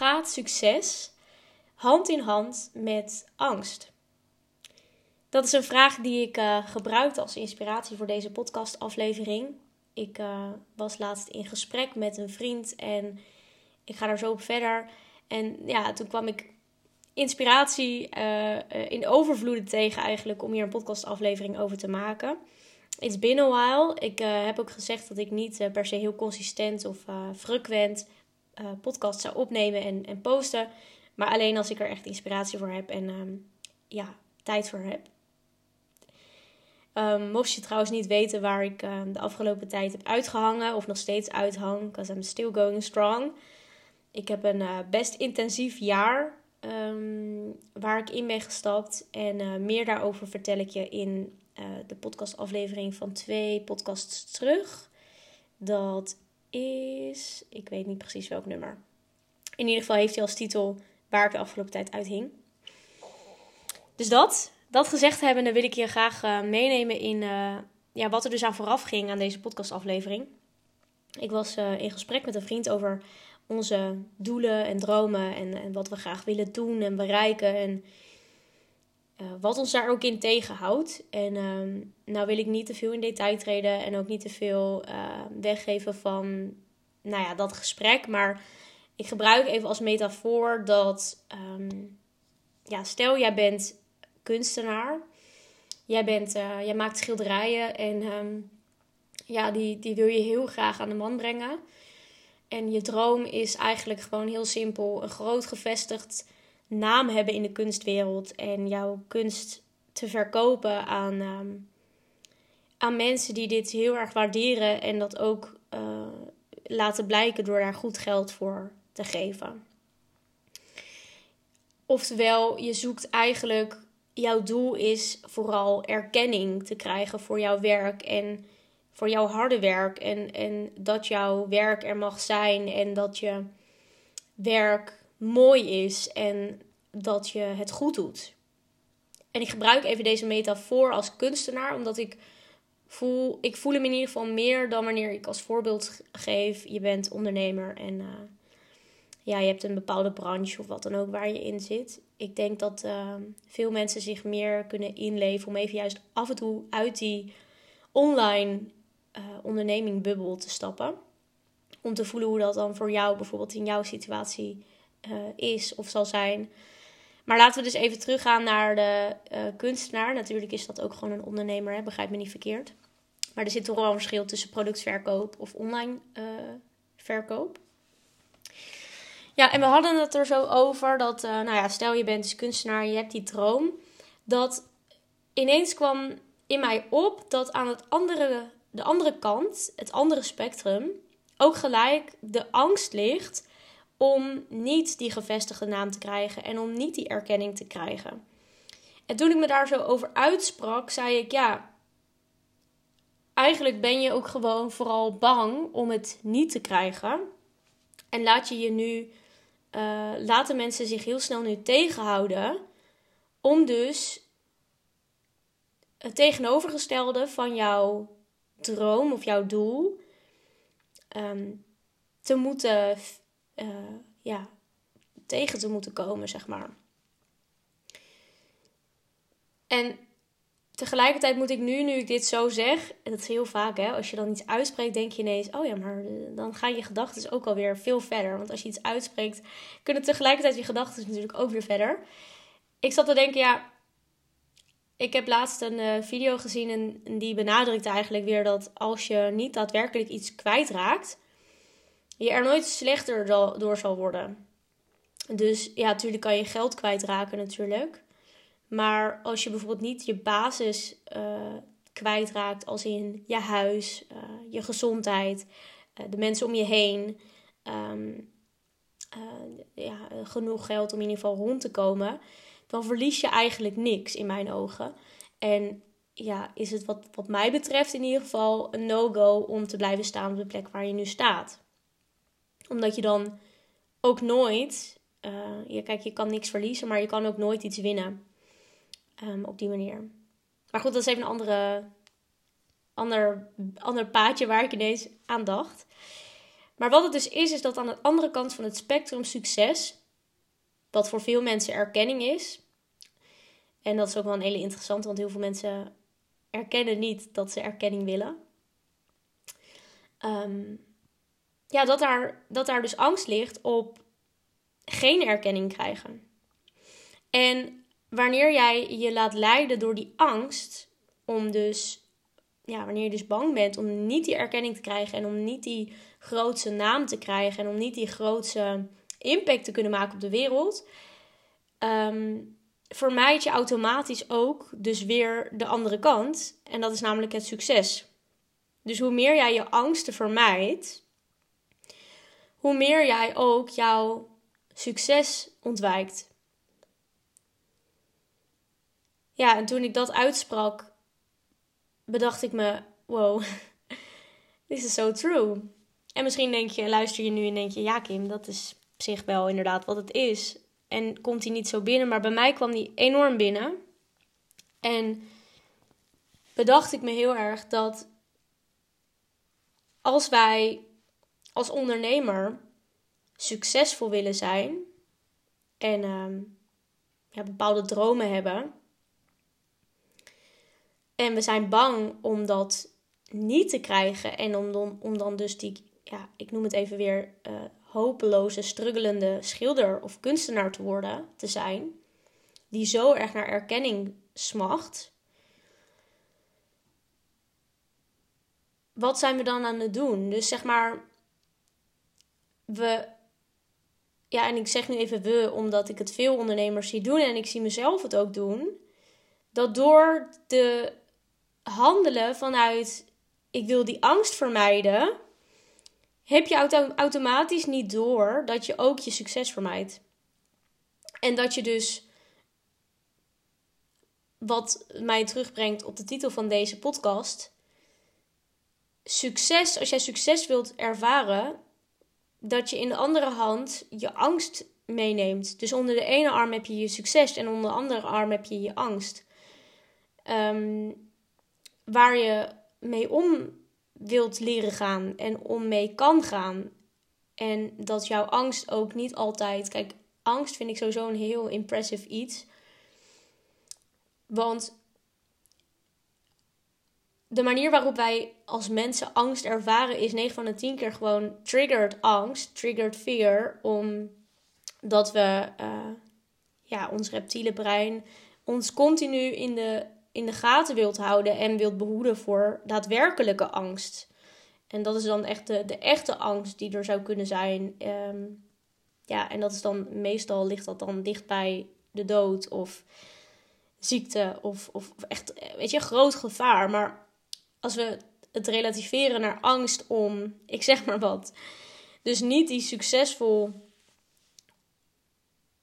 gaat succes hand in hand met angst? Dat is een vraag die ik uh, gebruikte als inspiratie voor deze podcastaflevering. Ik uh, was laatst in gesprek met een vriend en ik ga daar zo op verder. En ja, toen kwam ik inspiratie uh, in overvloeden tegen eigenlijk om hier een podcastaflevering over te maken. It's been a while. Ik heb ook gezegd dat ik niet per se heel consistent of frequent podcast zou opnemen en, en posten. Maar alleen als ik er echt inspiratie voor heb en um, ja, tijd voor heb. Um, mocht je trouwens niet weten waar ik um, de afgelopen tijd heb uitgehangen of nog steeds uithang, because I'm still going strong. Ik heb een uh, best intensief jaar waar ik in ben gestapt. En uh, meer daarover vertel ik je in de podcastaflevering van twee podcasts terug. Dat is, ik weet niet precies welk nummer. In ieder geval heeft hij als titel waar ik de afgelopen tijd uithing. Dus dat. Dat gezegd hebbende wil ik je graag uh, meenemen in uh, ja, wat er dus aan vooraf ging aan deze podcastaflevering. Ik was uh, in gesprek met een vriend over onze doelen en dromen en, en wat we graag willen doen en bereiken en wat ons daar ook in tegenhoudt. En nou wil ik niet te veel in detail treden en ook niet te veel weggeven van nou ja, dat gesprek, maar ik gebruik even als metafoor dat um, ja, stel jij bent kunstenaar. Jij, bent, uh, jij maakt schilderijen en ja, die, die wil je heel graag aan de man brengen. En je droom is eigenlijk gewoon heel simpel: een groot gevestigd naam hebben in de kunstwereld en jouw kunst te verkopen aan, um, aan mensen die dit heel erg waarderen en dat ook uh, laten blijken door daar goed geld voor te geven. Oftewel, je zoekt eigenlijk jouw doel is vooral erkenning te krijgen voor jouw werk en voor jouw harde werk. En, en dat jouw werk er mag zijn en dat je werk mooi is en dat je het goed doet. En ik gebruik even deze metafoor als kunstenaar, omdat ik voel, ik voel hem in ieder geval meer dan wanneer ik als voorbeeld geef, je bent ondernemer en uh, ja, je hebt een bepaalde branche of wat dan ook waar je in zit. Ik denk dat uh, veel mensen zich meer kunnen inleven om even juist af en toe uit die online uh, onderneming bubbel te stappen. Om te voelen hoe dat dan voor jou bijvoorbeeld in jouw situatie uh, is of zal zijn. Maar laten we dus even teruggaan naar de kunstenaar. Natuurlijk is dat ook gewoon een ondernemer, hè? begrijp me niet verkeerd. Maar er zit toch wel een verschil tussen productverkoop of online verkoop. Ja, en we hadden het er zo over dat, nou ja, stel je bent dus kunstenaar, je hebt die droom. Dat ineens kwam in mij op dat aan het andere, de andere kant, het andere spectrum, ook gelijk de angst ligt om niet die gevestigde naam te krijgen en om niet die erkenning te krijgen. En toen ik me daar zo over uitsprak, zei ik ja. Eigenlijk ben je ook gewoon vooral bang om het niet te krijgen. En laat je je nu uh, laten mensen zich heel snel nu tegenhouden. Om dus het tegenovergestelde van jouw droom of jouw doel um, te moeten, uh, ja, tegen te moeten komen, zeg maar. En Tegelijkertijd moet ik nu, nu ik dit zo zeg, en dat is heel vaak hè, als je dan iets uitspreekt, denk je ineens, oh ja, maar eh, dan gaan je gedachten ook alweer veel verder. Want als je iets uitspreekt, kunnen tegelijkertijd je gedachten natuurlijk ook weer verder. Ik zat te denken, ja, ik heb laatst een uh, video gezien en, die benadrukt eigenlijk weer dat als je niet daadwerkelijk iets kwijtraakt, je er nooit slechter door zal worden. Dus ja, natuurlijk kan je geld kwijtraken natuurlijk. Maar als je bijvoorbeeld niet je basis uh, kwijtraakt, als in je huis, uh, je gezondheid, uh, de mensen om je heen, um, ja, genoeg geld om in ieder geval rond te komen, dan verlies je eigenlijk niks in mijn ogen. En ja, is het wat, wat mij betreft in ieder geval een no-go om te blijven staan op de plek waar je nu staat. Omdat je dan ook nooit, ja, kijk, je kan niks verliezen, maar je kan ook nooit iets winnen. Um, op die manier. Maar goed, dat is even een andere, ander, ander paadje waar ik ineens aan dacht. Maar wat het dus is, is dat aan de andere kant van het spectrum succes, wat voor veel mensen erkenning is, en dat is ook wel een hele interessante, want heel veel mensen erkennen niet dat ze erkenning willen. Ehm, ja, dat daar, dat daar dus angst ligt op geen erkenning krijgen. En wanneer jij je laat leiden door die angst, om dus, ja, wanneer je dus bang bent om niet die erkenning te krijgen en om niet die grootste naam te krijgen en om niet die grootste impact te kunnen maken op de wereld, um, vermijd je automatisch ook dus weer de andere kant. En dat is namelijk het succes. Dus hoe meer jij je angsten vermijdt, hoe meer jij ook jouw succes ontwijkt. Ja, en toen ik dat uitsprak, bedacht ik me: wow, this is so true. En misschien denk je, luister je nu en denk je: ja, Kim, dat is op zich wel inderdaad wat het is. En komt hij niet zo binnen, maar bij mij kwam die enorm binnen. En bedacht ik me heel erg dat als wij als ondernemer succesvol willen zijn en ehm, ja, bepaalde dromen hebben. En we zijn bang om dat niet te krijgen en om dan, om dan dus die, ja, ik noem het even weer, uh, hopeloze, struggelende schilder of kunstenaar te worden, te zijn, die zo erg naar erkenning smacht. Wat zijn we dan aan het doen? Dus zeg maar, we, ja, en ik zeg nu even we, omdat ik het veel ondernemers zie doen en ik zie mezelf het ook doen, dat door de handelen vanuit ik wil die angst vermijden, heb je auto automatisch niet door dat je ook je succes vermijdt. En dat je dus, wat mij terugbrengt op de titel van deze podcast, succes, als jij succes wilt ervaren, dat je in de andere hand je angst meeneemt. Dus onder de ene arm heb je je succes en onder de andere arm heb je je angst. Ehm, waar je mee om wilt leren gaan en om mee kan gaan. En dat jouw angst ook niet altijd. Kijk, angst vind ik sowieso een heel impressive iets. Want de manier waarop wij als mensen angst ervaren is 9 van de 10 keer gewoon triggered angst, triggered fear, omdat we uh, ja, ons reptiele brein ons continu in de in de gaten wilt houden en wilt behoeden voor daadwerkelijke angst. En dat is dan echt de, de echte angst die er zou kunnen zijn. Ehm, ja, en dat is dan meestal ligt dat dan dicht bij de dood of ziekte of, of echt, weet je, groot gevaar. Maar als we het relativeren naar angst om, ik zeg maar wat, dus niet die succesvol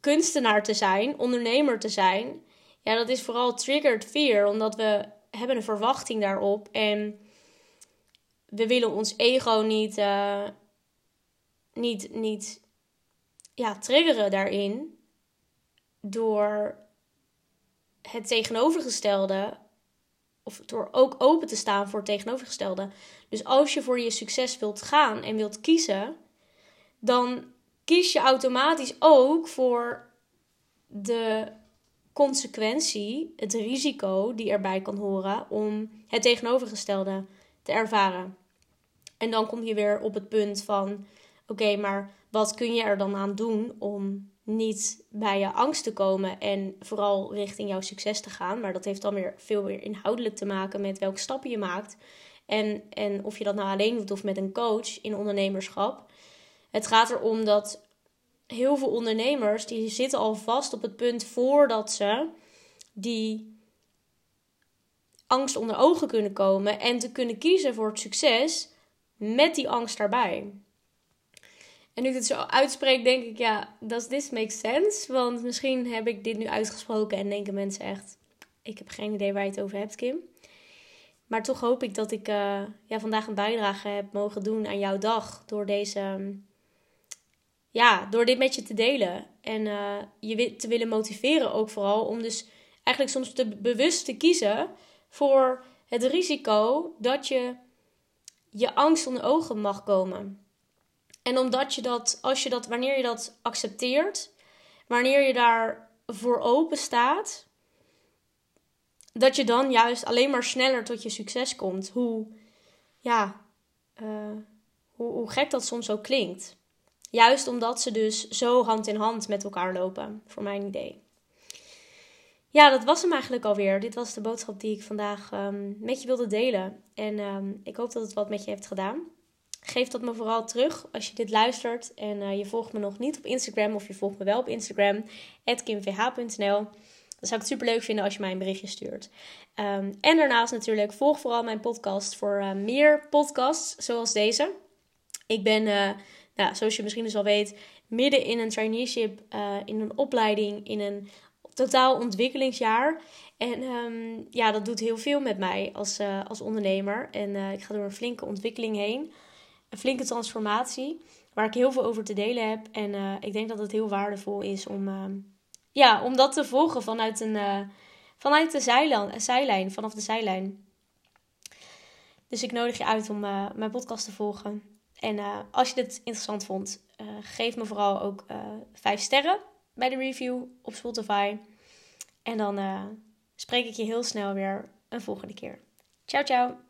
kunstenaar te zijn, ondernemer te zijn, ja, dat is vooral triggered fear, omdat we hebben een verwachting daarop en we willen ons ego niet, uh, niet, niet ja, triggeren daarin door het tegenovergestelde of door ook open te staan voor het tegenovergestelde. Dus als je voor je succes wilt gaan en wilt kiezen, dan kies je automatisch ook voor de consequentie, het risico die erbij kan horen om het tegenovergestelde te ervaren. En dan kom je weer op het punt van: oké, maar wat kun je er dan aan doen om niet bij je angst te komen en vooral richting jouw succes te gaan? Maar dat heeft dan weer veel meer inhoudelijk te maken met welke stappen je maakt. En, en of je dat nou alleen doet of met een coach in ondernemerschap. Het gaat erom dat heel veel ondernemers die zitten al vast op het punt voordat ze die angst onder ogen kunnen komen en te kunnen kiezen voor het succes met die angst daarbij. En nu ik het zo uitspreek, denk ik, ja, does this make sense? Want misschien heb ik dit nu uitgesproken en denken mensen echt, ik heb geen idee waar je het over hebt, Kim. Maar toch hoop ik dat ik uh, ja, vandaag een bijdrage heb mogen doen aan jouw dag door deze ja, door dit met je te delen. En uh, je te willen motiveren ook vooral om dus eigenlijk soms te bewust te kiezen voor het risico dat je je angst onder ogen mag komen. En omdat je dat, als je dat, wanneer je dat accepteert, wanneer je daar voor open staat, dat je dan juist alleen maar sneller tot je succes komt. Hoe, ja, uh, hoe, hoe gek dat soms ook klinkt. Juist omdat ze dus zo hand in hand met elkaar lopen, voor mijn idee. Ja, dat was hem eigenlijk alweer. Dit was de boodschap die ik vandaag um, met je wilde delen. En um, ik hoop dat het wat met je heeft gedaan. Geef dat me vooral terug als je dit luistert en uh, je volgt me nog niet op Instagram of je volgt me wel op Instagram, kimvh.nl. Dan zou ik het super leuk vinden als je mij een berichtje stuurt. Um, en daarnaast natuurlijk, volg vooral mijn podcast voor uh, meer podcasts zoals deze. Ik ben, uh, nou, zoals je misschien dus al weet, midden in een traineeship, in een opleiding, in een totaal ontwikkelingsjaar. En um, ja, dat doet heel veel met mij als, als ondernemer. En ik ga door een flinke ontwikkeling heen. Een flinke transformatie. Waar ik heel veel over te delen heb. En uh, ik denk dat het heel waardevol is om, ja, om dat te volgen vanuit, een, vanuit de zijlijn, zijlijn, vanaf de zijlijn. Dus ik nodig je uit om mijn podcast te volgen. En als je dit interessant vond, geef me vooral ook vijf sterren bij de review op Spotify. En dan spreek ik je heel snel weer een volgende keer. Ciao, ciao!